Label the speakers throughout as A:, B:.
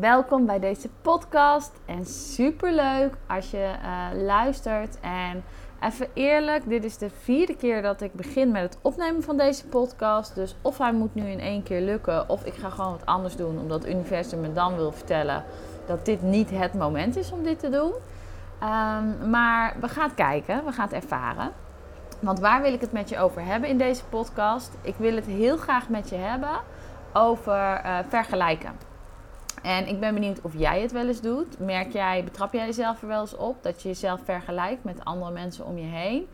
A: Welkom bij deze podcast. En super leuk als je uh, luistert en Even eerlijk, dit is de vierde keer dat ik begin met het opnemen van deze podcast. Dus of hij moet nu in één keer lukken, of ik ga gewoon wat anders doen. Omdat het universum me dan wil vertellen dat dit niet het moment is om dit te doen. Um, maar we gaan kijken, we gaan het ervaren. Want waar wil ik het met je over hebben in deze podcast? Ik wil het heel graag met je hebben over uh, vergelijken. En ik ben benieuwd of jij het wel eens doet. Merk jij, betrap jij jezelf er wel eens op dat je jezelf vergelijkt met andere mensen om je heen?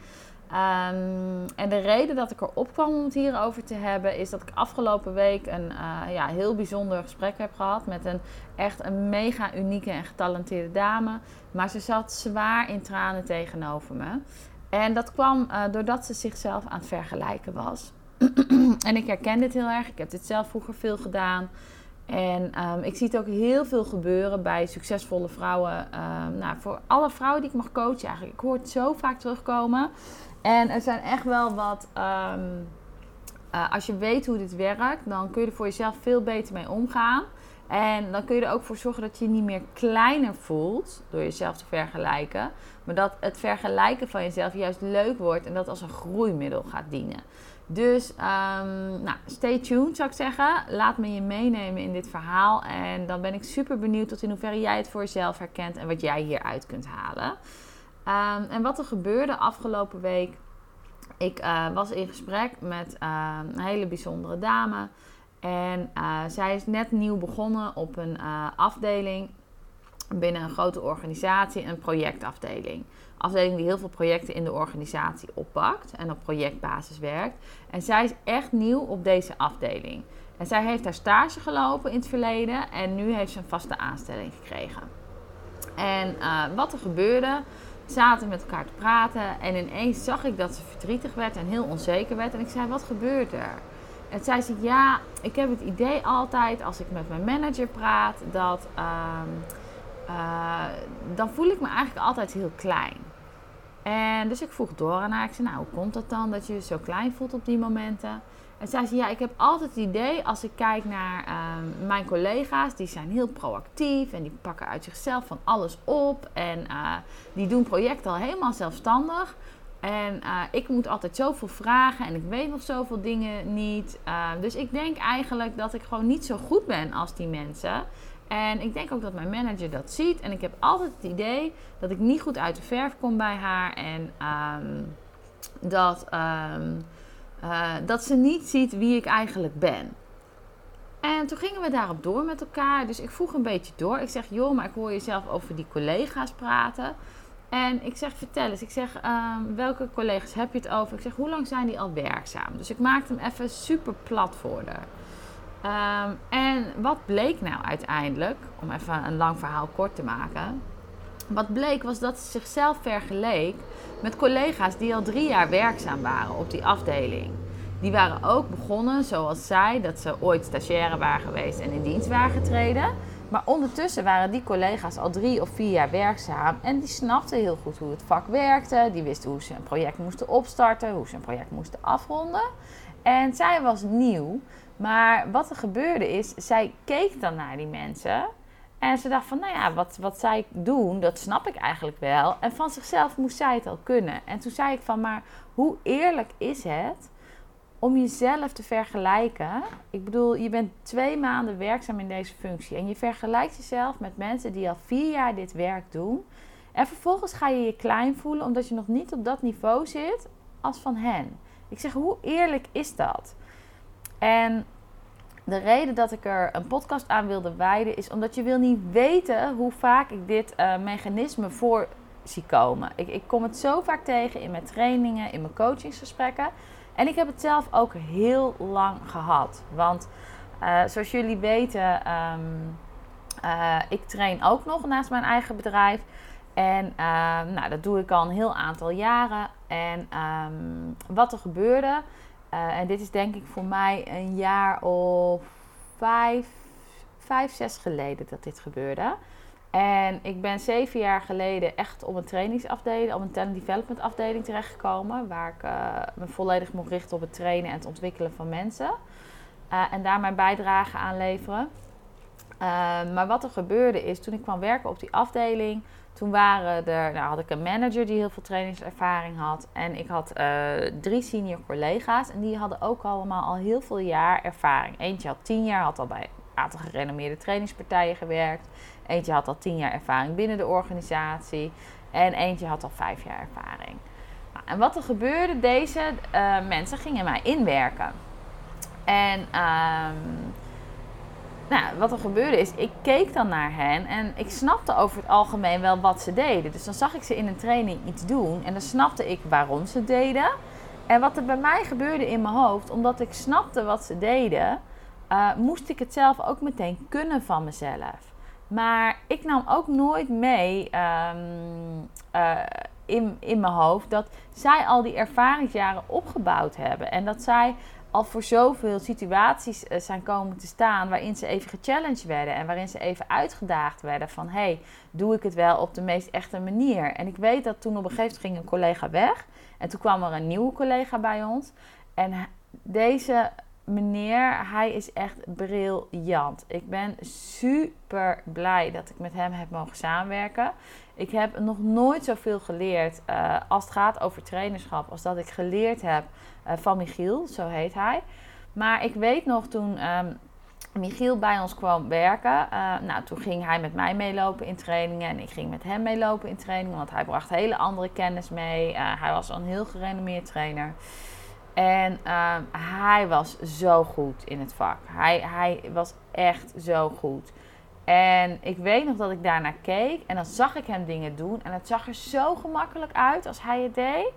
A: Um, en de reden dat ik erop kwam om het hierover te hebben, is dat ik afgelopen week een uh, ja, heel bijzonder gesprek heb gehad met een echt een mega unieke en getalenteerde dame. Maar ze zat zwaar in tranen tegenover me. En dat kwam uh, doordat ze zichzelf aan het vergelijken was. en ik herken dit heel erg. Ik heb dit zelf vroeger veel gedaan. En um, ik zie het ook heel veel gebeuren bij succesvolle vrouwen. Um, nou, voor alle vrouwen die ik mag coachen eigenlijk. Ik hoor het zo vaak terugkomen. En er zijn echt wel wat... Um, uh, als je weet hoe dit werkt, dan kun je er voor jezelf veel beter mee omgaan. En dan kun je er ook voor zorgen dat je je niet meer kleiner voelt door jezelf te vergelijken. Maar dat het vergelijken van jezelf juist leuk wordt en dat als een groeimiddel gaat dienen. Dus um, nou, stay tuned zou ik zeggen. Laat me je meenemen in dit verhaal. En dan ben ik super benieuwd tot in hoeverre jij het voor jezelf herkent en wat jij hieruit kunt halen. Um, en wat er gebeurde afgelopen week. Ik uh, was in gesprek met uh, een hele bijzondere dame. En uh, zij is net nieuw begonnen op een afdeling binnen een grote organisatie, een projectafdeling afdeling die heel veel projecten in de organisatie oppakt en op projectbasis werkt. En zij is echt nieuw op deze afdeling. En zij heeft haar stage gelopen in het verleden en nu heeft ze een vaste aanstelling gekregen. En uh, wat er gebeurde, zaten met elkaar te praten en ineens zag ik dat ze verdrietig werd en heel onzeker werd. En ik zei, wat gebeurt er? En zij zei, ja, ik heb het idee altijd als ik met mijn manager praat, dat... Uh, uh, dan voel ik me eigenlijk altijd heel klein. En dus ik vroeg door aan haar. Ik zei, nou, hoe komt dat dan dat je je zo klein voelt op die momenten? En zei, ja, ik heb altijd het idee als ik kijk naar uh, mijn collega's, die zijn heel proactief en die pakken uit zichzelf van alles op. En uh, die doen projecten al helemaal zelfstandig. En uh, ik moet altijd zoveel vragen en ik weet nog zoveel dingen niet. dus ik denk eigenlijk dat ik gewoon niet zo goed ben als die mensen. En ik denk ook dat mijn manager dat ziet. En ik heb altijd het idee dat ik niet goed uit de verf kom bij haar. En um, dat, um, uh, dat ze niet ziet wie ik eigenlijk ben. En toen gingen we daarop door met elkaar. Dus ik vroeg een beetje door. Ik zeg, joh, maar ik hoor jezelf over die collega's praten. En ik zeg, vertel eens. Ik zeg, um, welke collega's heb je het over? Ik zeg, hoe lang zijn die al werkzaam? Dus ik maakte hem even super plat voor haar. Um, en wat bleek nou uiteindelijk, om even een lang verhaal kort te maken. Wat bleek was dat ze zichzelf vergeleek met collega's die al drie jaar werkzaam waren op die afdeling. Die waren ook begonnen, zoals zij, dat ze ooit stagiaire waren geweest en in dienst waren getreden. Maar ondertussen waren die collega's al drie of vier jaar werkzaam en die snapten heel goed hoe het vak werkte. Die wisten hoe ze een project moesten opstarten, hoe ze een project moesten afronden. En zij was nieuw. Maar wat er gebeurde is, zij keek dan naar die mensen. En ze dacht van, nou ja, wat, wat zij doen, dat snap ik eigenlijk wel. En van zichzelf moest zij het al kunnen. En toen zei ik van, maar hoe eerlijk is het om jezelf te vergelijken? Ik bedoel, je bent twee maanden werkzaam in deze functie. En je vergelijkt jezelf met mensen die al vier jaar dit werk doen. En vervolgens ga je je klein voelen omdat je nog niet op dat niveau zit als van hen. Ik zeg, hoe eerlijk is dat? En
B: de reden dat ik er een podcast aan wilde wijden is omdat je wil niet weten hoe vaak ik dit uh, mechanisme voor zie komen. Ik, ik kom het zo vaak tegen in mijn trainingen, in mijn coachingsgesprekken. En ik heb het zelf ook heel lang gehad. Want uh, zoals jullie weten, um, uh, ik train ook nog naast mijn eigen bedrijf. En uh, nou, dat doe ik al een heel aantal jaren. En um, wat er gebeurde, uh, en dit is denk ik voor mij een jaar of vijf, vijf, zes geleden dat dit gebeurde. En ik ben zeven jaar geleden echt op een trainingsafdeling, op een talent development afdeling terechtgekomen. Waar ik uh, me volledig mocht richten op het trainen en het ontwikkelen van mensen. Uh, en daar mijn bijdrage aan leveren. Uh, maar wat er gebeurde is, toen ik kwam werken op die afdeling, toen waren er, nou had ik een manager die heel veel trainingservaring had. En ik had drie senior collega's. En die hadden ook allemaal al heel veel jaar ervaring. Eentje had tien jaar, had al bij een aantal gerenommeerde trainingspartijen gewerkt. Eentje had al tien jaar ervaring binnen de organisatie. En eentje had al vijf jaar ervaring. Nou, en wat er gebeurde, deze uh, mensen gingen mij inwerken. En um, nou, wat er gebeurde is, ik keek dan naar hen en ik snapte over het algemeen wel wat ze deden. Dus dan zag ik ze in een training iets doen en dan snapte ik waarom ze deden. En wat er bij mij gebeurde in mijn hoofd, omdat ik snapte wat ze deden, uh, moest ik het zelf ook meteen kunnen van mezelf. Maar ik nam ook nooit mee um, uh, in, in mijn hoofd dat zij al die ervaringsjaren opgebouwd hebben. En dat zij al voor zoveel situaties uh, zijn komen te staan waarin ze even gechallenged werden. En waarin ze even uitgedaagd werden van... hé, hey, doe ik het wel op de meest echte manier? En ik weet dat toen op een gegeven moment ging een collega weg. En toen kwam er een nieuwe collega bij ons. En deze meneer, hij is echt briljant. Ik ben super blij dat ik met hem heb mogen samenwerken. Ik heb nog nooit zoveel geleerd uh, als het gaat over trainerschap, als dat ik geleerd heb uh, van Michiel, zo heet hij. Maar ik weet nog toen um, Michiel bij ons kwam werken, uh, nou, toen ging hij met mij meelopen in trainingen en ik ging met hem meelopen in trainingen, want hij bracht hele andere kennis mee. hij was al een heel gerenommeerd trainer. En uh, hij was zo goed in het vak. Hij, hij was echt zo goed. En ik weet nog dat ik daarnaar keek en dan zag ik hem dingen doen. En het zag er zo gemakkelijk uit als hij het deed.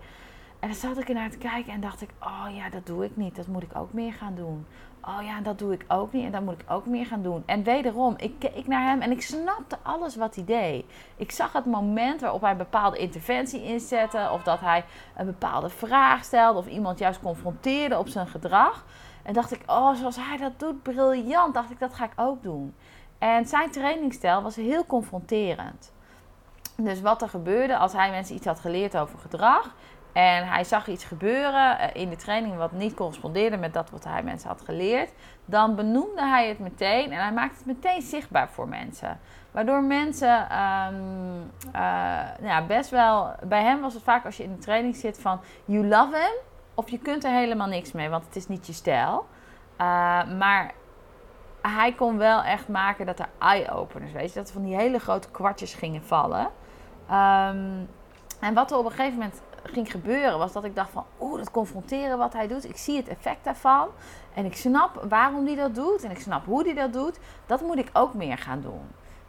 B: En dan zat ik ernaar te kijken en dacht ik: Oh ja, dat doe ik niet. Dat moet ik ook meer gaan doen oh ja, dat doe ik ook niet en dat moet ik ook meer gaan doen. En wederom, ik keek naar hem en ik snapte alles wat hij deed. Ik zag het moment waarop hij een bepaalde interventie inzette, of dat hij een bepaalde vraag stelde, of iemand juist confronteerde op zijn gedrag. En dacht ik, oh, zoals hij dat doet, briljant. Dacht ik, dat ga ik ook doen. En zijn trainingstijl was heel confronterend. Dus wat er gebeurde als hij mensen iets had geleerd over gedrag, en hij zag iets gebeuren eh, in de training wat niet correspondeerde met dat wat hij mensen had geleerd. Dan benoemde hij het meteen en hij maakte het meteen zichtbaar voor mensen. Waardoor mensen um, ja, best wel. Bij hem was het vaak als je in de training zit van you love him. Of je kunt er helemaal niks mee, want het is niet je stijl. Uh, maar hij kon wel echt maken dat er eye-openers, weet je, dat er van die hele grote kwartjes gingen vallen. Um, en wat er op een gegeven moment ging gebeuren, was dat ik dacht van, oeh, dat confronteren wat hij doet. Ik zie het effect daarvan. En ik snap waarom hij dat doet. En ik snap hoe hij dat doet. Dat moet ik ook meer gaan doen.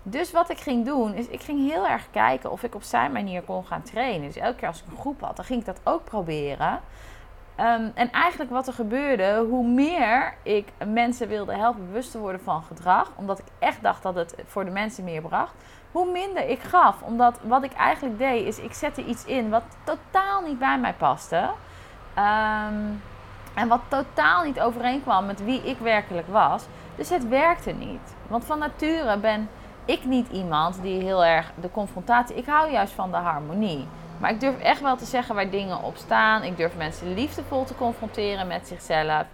B: Dus wat ik ging doen, is ik ging heel erg kijken of ik op zijn manier kon gaan trainen. Dus elke keer als ik een groep had, dan ging ik dat ook proberen. Um, en eigenlijk wat er gebeurde, hoe meer ik mensen wilde helpen bewust te worden van gedrag, omdat ik echt dacht dat het voor de mensen meer bracht, hoe minder ik gaf. Omdat wat ik eigenlijk deed, is ik zette iets in wat totaal niet bij mij paste. Um, en wat totaal niet overeenkwam met wie ik werkelijk was. Dus het werkte niet. Want van nature ben ik niet iemand die heel erg de confrontatie. Ik hou juist van de harmonie. Maar ik durf echt wel te zeggen waar dingen op staan. Ik durf mensen liefdevol te confronteren met zichzelf.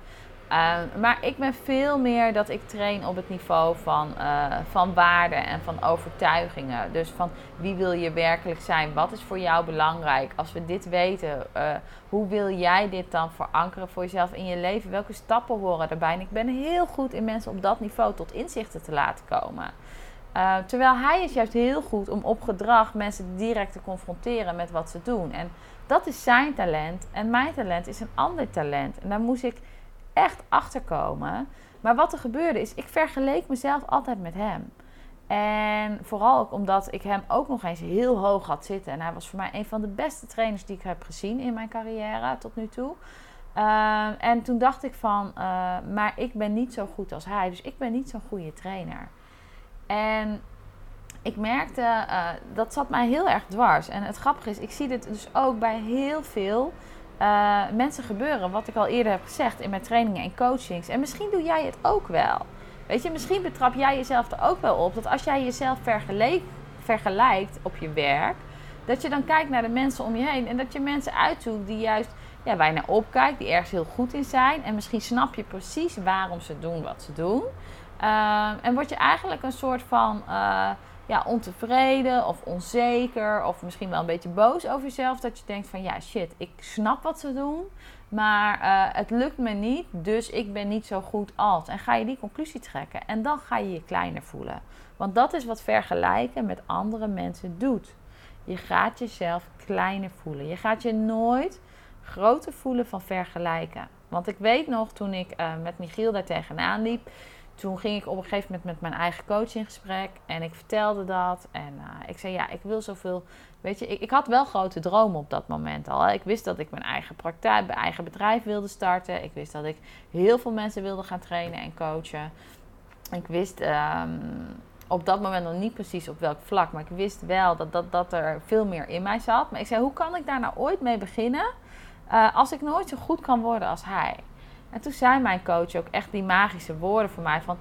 B: Uh, maar ik ben veel meer dat ik train op het niveau van, uh, van waarden en van overtuigingen. Dus van wie wil je werkelijk zijn? Wat is voor jou belangrijk? Als we dit weten, uh, hoe wil jij dit dan verankeren voor jezelf in je leven? Welke stappen horen erbij? En ik ben heel goed in mensen op dat niveau tot inzichten te laten komen. Terwijl hij is juist heel goed om op gedrag mensen direct te confronteren met wat ze doen. En dat is zijn talent. En mijn talent is een ander talent. En daar moest ik echt achterkomen. Maar wat er gebeurde is, ik vergeleek mezelf altijd met hem. En vooral ook omdat ik hem ook nog eens heel hoog had zitten. En hij was voor mij een van de beste trainers die ik heb gezien in mijn carrière tot nu toe. Uh, en toen dacht ik van, uh, maar ik ben niet zo goed als hij. Dus ik ben niet zo'n goede trainer. En ik merkte, uh, dat zat mij heel erg dwars. En het grappige is, ik zie dit dus ook bij heel veel mensen gebeuren. Wat ik al eerder heb gezegd in mijn trainingen en coachings. En misschien doe jij het ook wel. Weet je, misschien betrap jij jezelf er ook wel op. Dat als jij jezelf vergelijkt op je werk. Dat je dan kijkt naar de mensen om je heen. En dat je mensen uitzoekt die juist ja, naar opkijkt, die ergens heel goed in zijn. En misschien snap je precies waarom ze doen wat ze doen. Uh, en word je eigenlijk een soort van uh, ja, ontevreden of onzeker of misschien wel een beetje boos over jezelf. Dat je denkt van ja shit, ik snap wat ze doen, maar uh, het lukt me niet, dus ik ben niet zo goed als. En ga je die conclusie trekken en dan ga je je kleiner voelen. Want dat is wat vergelijken met andere mensen doet. Je gaat jezelf kleiner voelen. Je gaat je nooit grote voelen van vergelijken. Want ik weet nog, toen ik uh, met Michiel daar tegenaan liep, toen ging ik op een gegeven moment met mijn eigen coach in gesprek en ik vertelde dat. En uh, ik zei, ja, ik wil zoveel. Weet je, ik, ik, had wel grote dromen op dat moment al. Ik wist dat ik mijn eigen praktijk, mijn eigen bedrijf wilde starten. Ik wist dat ik heel veel mensen wilde gaan trainen en coachen. Ik wist um, op dat moment nog niet precies op welk vlak, maar ik wist wel dat, dat, dat er veel meer in mij zat. Maar ik zei, hoe kan ik daar nou ooit mee beginnen? Uh, als ik nooit zo goed kan worden als hij. En toen zei mijn coach ook echt die magische woorden voor mij van...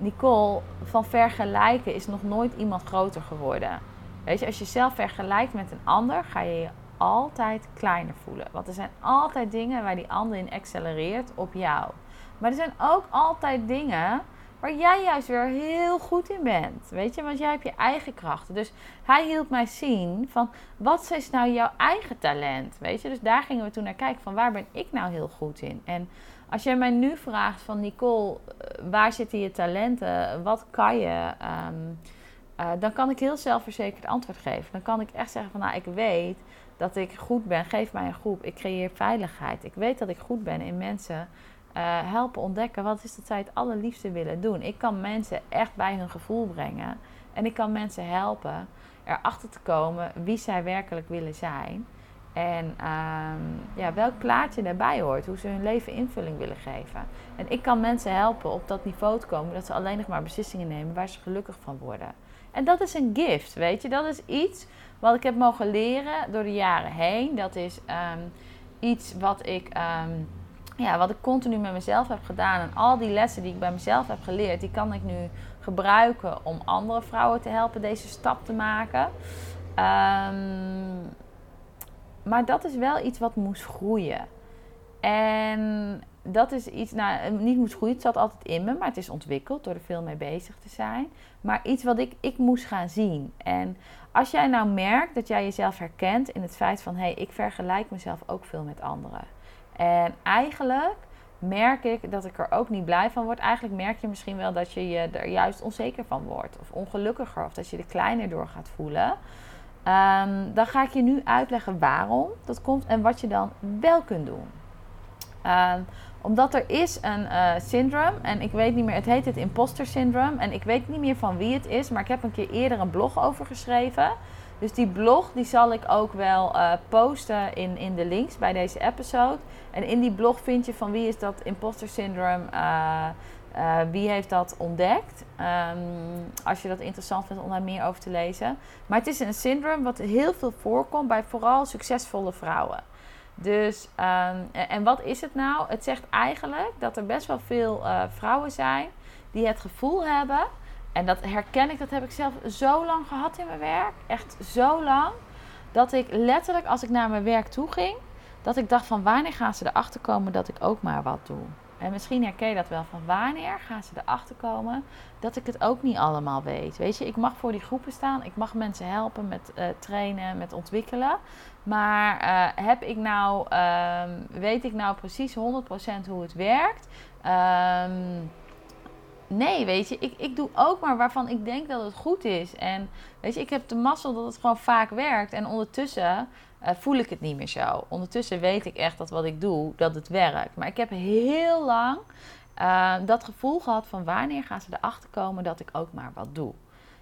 B: Nicole, van vergelijken is nog nooit iemand groter geworden. Weet je, als je jezelf vergelijkt met een ander, ga je je altijd kleiner voelen. Want er zijn altijd dingen waar die ander in accelereert op jou. Maar er zijn ook altijd dingen waar jij juist weer heel goed in bent. Weet je, want jij hebt je eigen krachten. Dus hij hielp mij zien van wat is nou jouw eigen talent? Weet je, dus daar gingen we toen naar kijken van waar ben ik nou heel goed in? En als jij mij nu vraagt van Nicole, eh, waar zitten je talenten? Wat kan je? Um, uh, dan kan ik heel zelfverzekerd antwoord geven. Dan kan ik echt zeggen van nou, ik weet dat ik goed ben. Geef mij een groep. Ik creëer veiligheid. Ik weet dat ik goed ben in mensen uh, helpen ontdekken wat is dat zij het allerliefste willen doen. Ik kan mensen echt bij hun gevoel brengen. En ik kan mensen helpen erachter te komen wie zij werkelijk willen zijn. En um, ja, welk plaatje daarbij hoort. Hoe ze hun leven invulling willen geven. En ik kan mensen helpen op dat niveau te komen. Dat ze alleen nog maar beslissingen nemen waar ze gelukkig van worden. En dat is een gift, weet je. Dat is iets wat ik heb mogen leren door de jaren heen. Dat is um, iets wat ik... Um, ja, wat ik continu met mezelf heb gedaan en al die lessen die ik bij mezelf heb geleerd, die kan ik nu gebruiken om andere vrouwen te helpen deze stap te maken. Um, maar dat is wel iets wat moest groeien. En dat is iets, nou, niet moest groeien, het zat altijd in me, maar het is ontwikkeld door er veel mee bezig te zijn. Maar iets wat ik, ik moest gaan zien. En als jij nou merkt dat jij jezelf herkent in het feit van hé, hey, ik vergelijk mezelf ook veel met anderen en eigenlijk merk ik dat ik er ook niet blij van word. Eigenlijk merk je misschien wel dat je je er juist onzeker van wordt. Of ongelukkiger. Of dat je er kleiner door gaat voelen. Um, dan ga ik je nu uitleggen waarom dat komt en wat je dan wel kunt doen. Um, omdat er is een uh, syndroom en ik weet niet meer, het heet het imposter syndroom. En ik weet niet meer van wie het is, maar ik heb een keer eerder een blog over geschreven. Dus die blog die zal ik ook wel uh, posten in, in de links bij deze episode. En in die blog vind je van wie is dat imposter syndroom, uh, uh, wie heeft dat ontdekt. Um, als je dat interessant vindt om daar meer over te lezen. Maar het is een syndroom wat heel veel voorkomt bij vooral succesvolle vrouwen. Dus, um, en wat is het nou? Het zegt eigenlijk dat er best wel veel vrouwen zijn die het gevoel hebben en dat herken ik, dat heb ik zelf zo lang gehad in mijn werk. Echt zo lang. Dat ik letterlijk, als ik naar mijn werk toe ging, dat ik dacht van wanneer gaan ze erachter komen dat ik ook maar wat doe. En misschien herken je dat wel van wanneer gaan ze erachter komen dat ik het ook niet allemaal weet. Weet je, ik mag voor die groepen staan, ik mag mensen helpen met uh, trainen, met ontwikkelen. Maar uh, heb ik nou, uh, weet ik nou precies 100% hoe het werkt? Um, nee, weet je, ik, ik doe ook maar waarvan ik denk dat het goed is. En weet je, ik heb de mazzel dat het gewoon vaak werkt. En ondertussen eh, voel ik het niet meer zo. Ondertussen weet ik echt dat wat ik doe, dat het werkt. Maar ik heb heel lang eh, dat gevoel gehad van wanneer gaan ze erachter komen dat ik ook maar wat doe.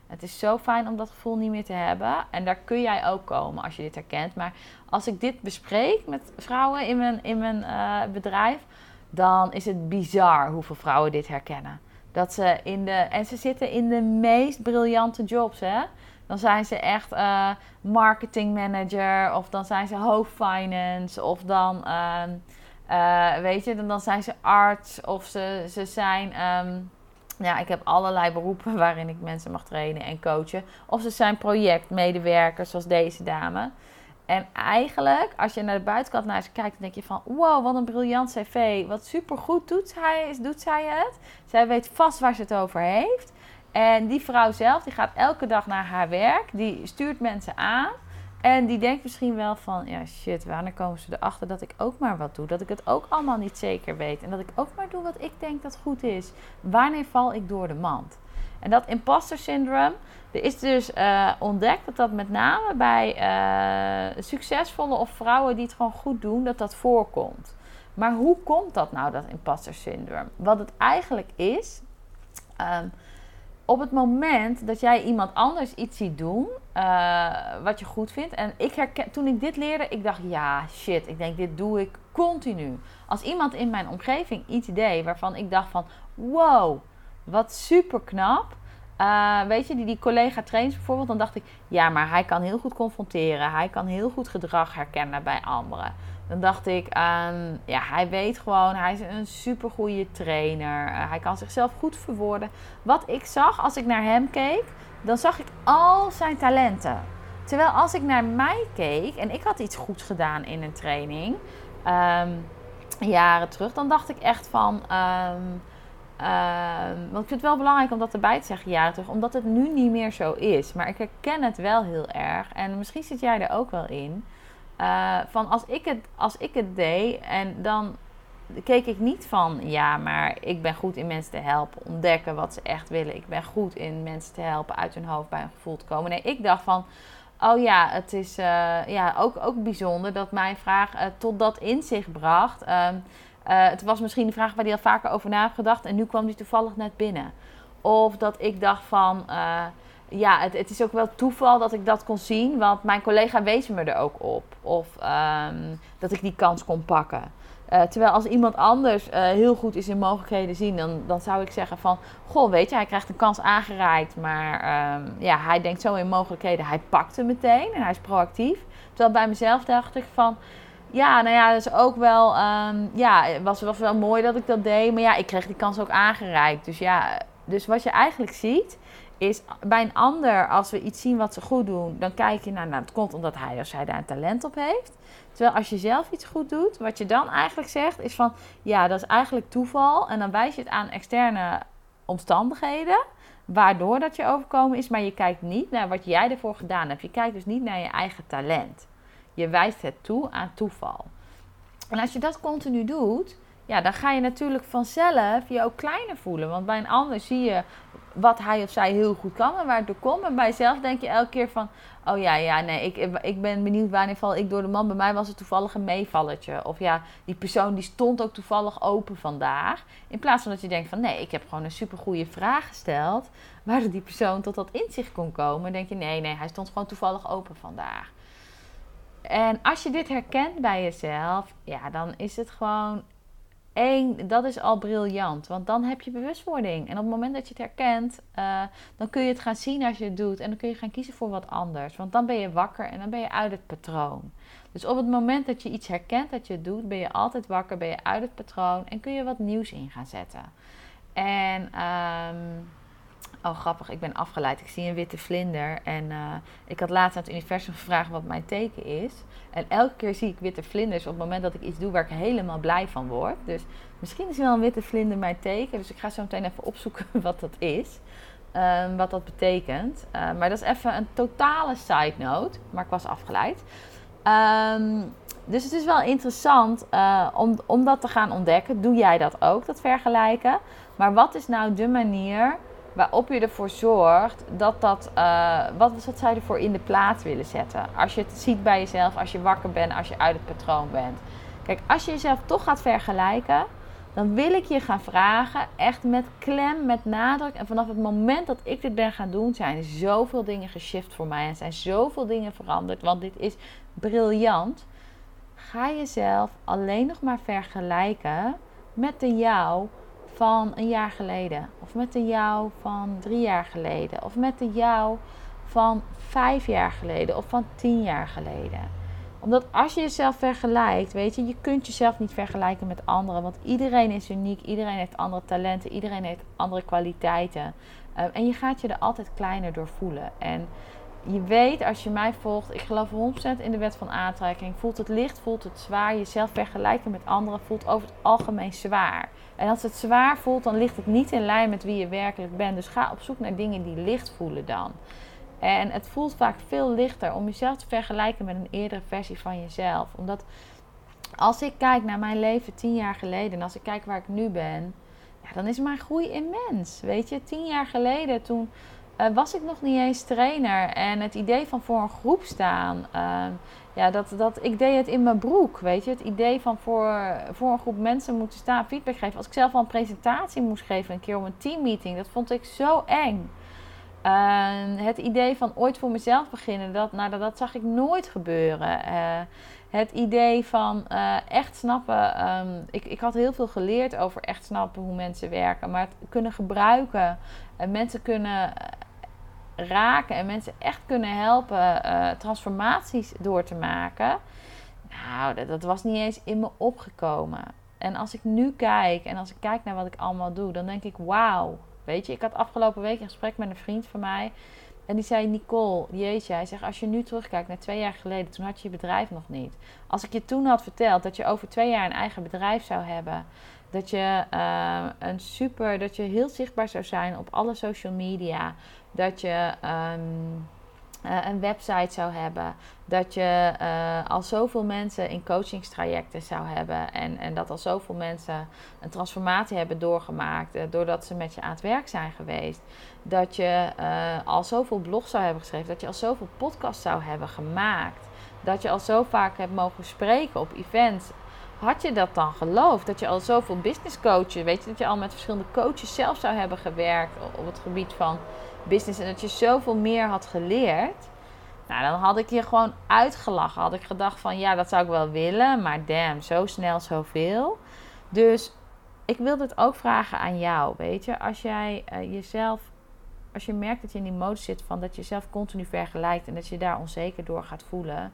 B: Het is zo fijn om dat gevoel niet meer te hebben. En daar kun jij ook komen als je dit herkent. Maar als ik dit bespreek met vrouwen in mijn, in mijn eh, bedrijf, dan is het bizar hoeveel vrouwen dit herkennen. Dat ze in de, en ze zitten in de meest briljante jobs. Hè? Dan zijn ze echt uh, marketing manager, of dan zijn ze hoofd finance, of dan, ehm, eh, weet je, dan, dan zijn ze arts, of ze, ze zijn. Ehm, ja, ik heb allerlei beroepen waarin ik mensen mag trainen en coachen. Of ze zijn projectmedewerkers, zoals deze dame. En eigenlijk, als je naar de buitenkant naar ze kijkt, dan denk je van... Wow, wat een briljant cv. Wat supergoed doet zij, doet zij het. Zij weet vast waar ze het over heeft. En die vrouw zelf, die gaat elke dag naar haar werk. Die stuurt mensen aan. En die denkt misschien wel van, ja shit, wanneer komen ze erachter dat ik ook maar wat doe? Dat ik het ook allemaal niet zeker weet. En dat ik ook maar doe wat ik denk dat goed is. Wanneer val ik door de mand? En dat imposter syndroom, er is dus uh, ontdekt dat dat met name bij uh, succesvolle of vrouwen die het gewoon goed doen, dat dat voorkomt. Maar hoe komt dat nou, dat imposter syndroom? Wat het eigenlijk is, um, op het moment dat jij iemand anders iets ziet doen uh, wat je goed vindt. En ik herken, toen ik dit leerde, ik dacht, ja, shit, ik denk, dit doe ik continu. Als iemand in mijn omgeving iets deed waarvan ik dacht van, wow, wat super knap. Uh, weet je, die, die collega trains bijvoorbeeld, dan dacht ik, ja, maar hij kan heel goed confronteren. Hij kan heel goed gedrag herkennen bij anderen. Dan dacht ik, um, ja, hij weet gewoon, hij is een supergoeie trainer. Uh, hij kan zichzelf goed verwoorden. Wat ik zag als ik naar hem keek, dan zag ik al zijn talenten. Terwijl als ik naar mij keek en ik had iets goeds gedaan in een training, um, jaren terug, dan dacht ik echt van. Um, want ik vind het wel belangrijk om dat erbij te zeggen, jaren terug, omdat het nu niet meer zo is. Maar ik herken het wel heel erg. En misschien zit jij er ook wel in. Uh, van als ik, het, als ik het deed en dan keek ik niet van ja, maar ik ben goed in mensen te helpen, ontdekken wat ze echt willen. Ik ben goed in mensen te helpen uit hun hoofd bij een gevoel te komen. Nee, ik dacht van oh ja, het is uh, ja, ook, ook bijzonder dat mijn vraag uh, tot dat inzicht bracht. Uh, het was misschien een vraag waar hij al vaker over na heeft gedacht en nu kwam die toevallig net binnen. Of dat ik dacht van ja, het, het, is ook wel toeval dat ik dat kon zien, want mijn collega wees me er ook op. Of um, dat ik die kans kon pakken. Uh, terwijl als iemand anders uh, heel goed is in mogelijkheden zien, dan, dan zou ik zeggen van... Goh, weet je, hij krijgt een kans aangereikt, maar um, ja, hij denkt zo in mogelijkheden. Hij pakt hem meteen en hij is proactief. Terwijl bij mezelf dacht ik van... Ja, nou ja, dat is ook wel... Um, ja, was, was wel mooi dat ik dat deed, maar ja, ik kreeg die kans ook aangereikt. Dus ja, dus wat je eigenlijk ziet is bij een ander, als we iets zien wat ze goed doen, dan kijk je naar, nou, het komt omdat hij of zij daar een talent op heeft. Terwijl als je zelf iets goed doet, wat je dan eigenlijk zegt, is van, ja, dat is eigenlijk toeval. En dan wijs je het aan externe omstandigheden, waardoor dat je overkomen is. Maar je kijkt niet naar wat jij ervoor gedaan hebt. Je kijkt dus niet naar je eigen talent. Je wijst het toe aan toeval. En als je dat continu doet, ja, dan ga je natuurlijk vanzelf je ook kleiner voelen. Want bij een ander zie je wat hij of zij heel goed kan en waar het door komt. En bij jezelf denk je elke keer van... Oh ja, ja, nee, ik, ik ben benieuwd wanneer val ik door de man. Bij mij was het toevallig een meevalletje. Of ja, die persoon die stond ook toevallig open vandaag. In plaats van dat je denkt van... Nee, ik heb gewoon een supergoeie vraag gesteld. Waardoor die persoon tot dat inzicht kon komen. denk je, nee, nee, hij stond gewoon toevallig open vandaag. En als je dit herkent bij jezelf... Ja, dan is het gewoon Eén, dat is al briljant, want dan heb je bewustwording. En op het moment dat je het herkent, uh, dan kun je het gaan zien als je het doet. En dan kun je gaan kiezen voor wat anders. Want dan ben je wakker en dan ben je uit het patroon. Dus op het moment dat je iets herkent dat je het doet, ben je altijd wakker, ben je uit het patroon en kun je wat nieuws in gaan zetten. En um, Oh, grappig, ik ben afgeleid. Ik zie een witte vlinder. En uh, ik had laatst aan het universum gevraagd wat mijn teken is. En elke keer zie ik witte vlinders op het moment dat ik iets doe waar ik helemaal blij van word. Dus misschien is wel een witte vlinder mijn teken. Dus ik ga zo meteen even opzoeken wat dat is. Um, wat dat betekent. Uh, maar dat is even een totale side note. Maar ik was afgeleid. Um, dus het is wel interessant uh, om, om dat te gaan ontdekken. Doe jij dat ook, dat vergelijken? Maar wat is nou de manier Waarop je ervoor zorgt dat dat. eh, wat, wat zou je ervoor in de plaats willen zetten? Als je het ziet bij jezelf, als je wakker bent, als je uit het patroon bent. Kijk, als je jezelf toch gaat vergelijken, dan wil ik je gaan vragen, echt met klem, met nadruk. En vanaf het moment dat ik dit ben gaan doen, zijn zoveel dingen geshift voor mij. En zijn zoveel dingen veranderd. Want dit is briljant. Ga jezelf alleen nog maar vergelijken met de jou van een jaar geleden. Of met de jou van drie jaar geleden. Of met de jou van vijf jaar geleden. Of van tien jaar geleden omdat als je jezelf vergelijkt, weet je, je kunt jezelf niet vergelijken met anderen. Want iedereen is uniek, iedereen heeft andere talenten, iedereen heeft andere kwaliteiten. Uh, en je gaat je er altijd kleiner door voelen. En je weet, als je mij volgt, ik geloof 100% in de wet van aantrekking. Voelt het licht, voelt het zwaar. Jezelf vergelijken met anderen voelt over het algemeen zwaar. En als het zwaar voelt, dan ligt het niet in lijn met wie je werkelijk bent. Dus ga op zoek naar dingen die licht voelen dan. En het voelt vaak veel lichter om jezelf te vergelijken met een eerdere versie van jezelf. Omdat als ik kijk naar mijn leven tien jaar geleden en als ik kijk waar ik nu ben, ja, dan is mijn groei immens. Weet je, tien jaar geleden toen uh, was ik nog niet eens trainer. En het idee van voor een groep staan, uh, ja, dat, dat, ik deed het in mijn broek. Weet je, het idee van voor, voor een groep mensen moeten staan, feedback geven. Als ik zelf al een presentatie moest geven, een keer om een teammeeting, dat vond ik zo eng. Het idee van ooit voor mezelf beginnen, dat, nou, dat, zag ik nooit gebeuren. Uh, het idee van uh, echt snappen. Um, ik, ik had heel veel geleerd over echt snappen hoe mensen werken. Maar het kunnen gebruiken en mensen kunnen raken en mensen echt kunnen helpen transformaties door te maken. Nou, dat, dat was niet eens in me opgekomen. En als ik nu kijk en als ik kijk naar wat ik allemaal doe, dan denk ik: wauw. Weet je, ik had afgelopen week een gesprek met een vriend van mij. En die zei: Nicole, jeetje, hij zegt: Als je nu terugkijkt naar twee jaar geleden, toen had je je bedrijf nog niet. Als ik je toen had verteld dat je over twee jaar een eigen bedrijf zou hebben. Dat je uh, een super, dat je heel zichtbaar zou zijn op alle social media. Dat je um, uh, een website zou hebben. Dat je uh, al zoveel mensen in coachingstrajecten zou hebben. En, en dat al zoveel mensen een transformatie hebben doorgemaakt. Doordat ze met je aan het werk zijn geweest. Dat je al zoveel blogs zou hebben geschreven. Dat je al zoveel podcasts zou hebben gemaakt. Dat je al zo vaak hebt mogen spreken op events. Had je dat dan geloofd? Dat je al zoveel business coaches, weet je, dat je al met verschillende coaches zelf zou hebben gewerkt op het gebied van business en dat je zoveel meer had geleerd. Nou, dan had ik je gewoon uitgelachen. Had ik gedacht van ja, dat zou ik wel willen, maar damn, zo snel zoveel. Dus ik wil dit ook vragen aan jou, weet je. Als jij uh, jezelf, als je merkt dat je in die mode zit van dat je jezelf continu vergelijkt en dat je daar onzeker door gaat voelen.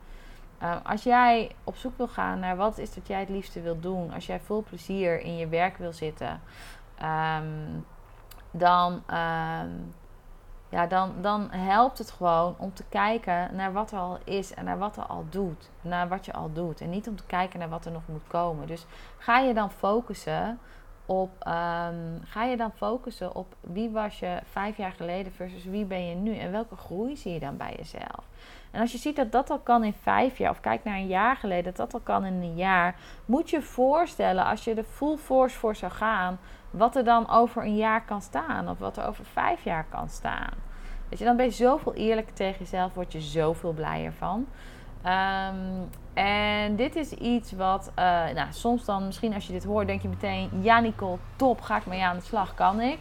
B: Uh, als jij op zoek wil gaan naar wat is dat jij het liefste wil doen, als jij vol plezier in je werk wil zitten, um, dan, um, ja, dan, dan helpt het gewoon om te kijken naar wat er al is en naar wat er al doet. Naar wat je al doet. En niet om te kijken naar wat er nog moet komen. Dus ga je dan focussen op, um, ga je dan focussen op wie was je vijf jaar geleden versus wie ben je nu. En welke groei zie je dan bij jezelf. En als je ziet dat dat al kan in vijf jaar, of kijk naar een jaar geleden, dat dat al kan in een jaar, moet je voorstellen als je er full force voor zou gaan, wat er dan over een jaar kan staan, of wat er over vijf jaar kan staan. Weet je, dan ben je zoveel eerlijker tegen jezelf, word je zoveel blijer van. Um, en dit is iets wat, uh, nou, soms dan, misschien als je dit hoort, denk je meteen: ja, Nicole, top, ga ik mee aan de slag, kan ik.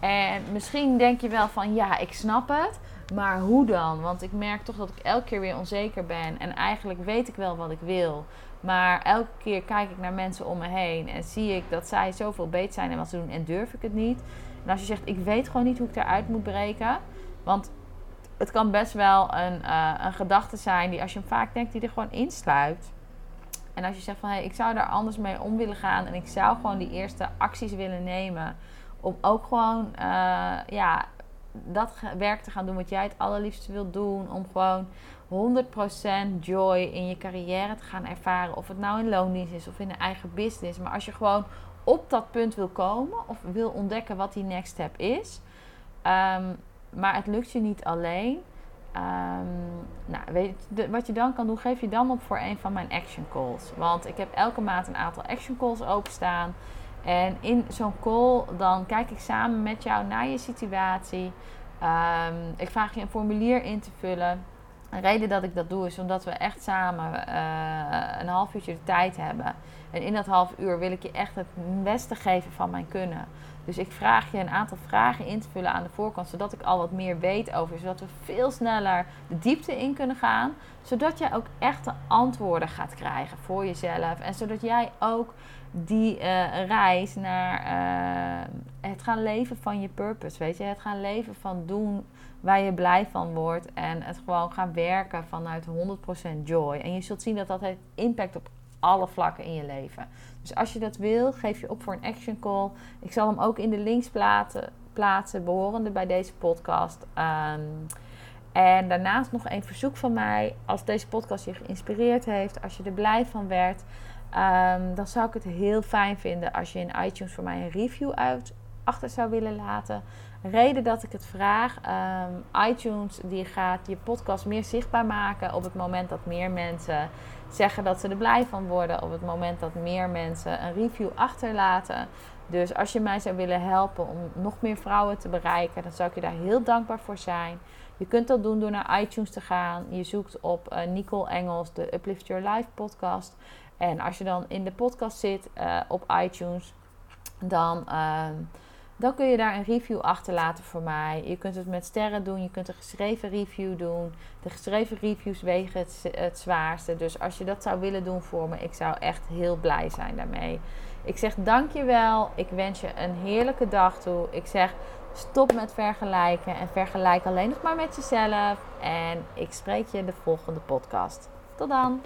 B: En misschien denk je wel van: ja, ik snap het. Maar hoe dan? Want ik merk toch dat ik elke keer weer onzeker ben. En eigenlijk weet ik wel wat ik wil. Maar elke keer kijk ik naar mensen om me heen. En zie ik dat zij zoveel beter zijn en wat ze doen. En durf ik het niet. En als je zegt, ik weet gewoon niet hoe ik daaruit moet breken. Want het kan best wel een, uh, een gedachte zijn die als je hem vaak denkt, die er gewoon insluit. En als je zegt van, hé, hey, ik zou daar anders mee om willen gaan. En ik zou gewoon die eerste acties willen nemen. Om ook gewoon, uh, ja, dat werk te gaan doen wat jij het allerliefste wilt doen. Om gewoon 100% joy in je carrière te gaan ervaren. Of het nou in loondienst is of in een eigen business. Maar als je gewoon op dat punt wil komen of wil ontdekken wat die next step is. Um, maar het lukt je niet alleen. Um, nou, weet wat je dan kan doen, geef je dan op voor een van mijn action calls. Want ik heb elke maand een aantal action calls openstaan. En in zo'n call dan kijk ik samen met jou naar je situatie. Ehm, ik vraag je een formulier in te vullen. De reden dat ik dat doe is omdat we echt samen eh, een half uurtje de tijd hebben. En in dat half uur wil ik je echt het beste geven van mijn kunnen. Dus ik vraag je een aantal vragen in te vullen aan de voorkant, zodat ik al wat meer weet over, zodat we veel sneller de diepte in kunnen gaan, zodat jij ook echte antwoorden gaat krijgen voor jezelf en zodat jij ook die uh, reis naar uh, het gaan leven van je purpose, weet je, het gaan leven van doen waar je blij van wordt en het gewoon gaan werken vanuit 100% joy. En je zult zien dat dat heeft impact op alle vlakken in je leven. Dus als je dat wil, geef je op voor een action call. Ik zal hem ook in de links plaatsen, plaatsen behorende bij deze podcast. Um, en daarnaast nog een verzoek van mij. Als deze podcast je geïnspireerd heeft, als je er blij van werd, um, dan zou ik het heel fijn vinden als je in iTunes voor mij een review uit, achter zou willen laten. Reden dat ik het vraag, um, iTunes die gaat je podcast meer zichtbaar maken op het moment dat meer mensen zeggen dat ze er blij van worden, op het moment dat meer mensen een review achterlaten. Dus als je mij zou willen helpen om nog meer vrouwen te bereiken, dan zou ik je daar heel dankbaar voor zijn. Je kunt dat doen door naar iTunes te gaan. Je zoekt op uh, Nicole Engels, de Uplift Your Life podcast. En als je dan in de podcast zit uh, op iTunes, dan, uh, dan kun je daar een review achterlaten voor mij. Je kunt het met sterren doen, je kunt een geschreven review doen. De geschreven reviews wegen het, zwaarste. Dus als je dat zou willen doen voor me, ik zou echt heel blij zijn daarmee. Ik zeg dankjewel. Ik wens je een heerlijke dag toe. Ik zeg stop met vergelijken en vergelijk alleen nog maar met jezelf. En ik spreek je in de volgende podcast. Tot dan.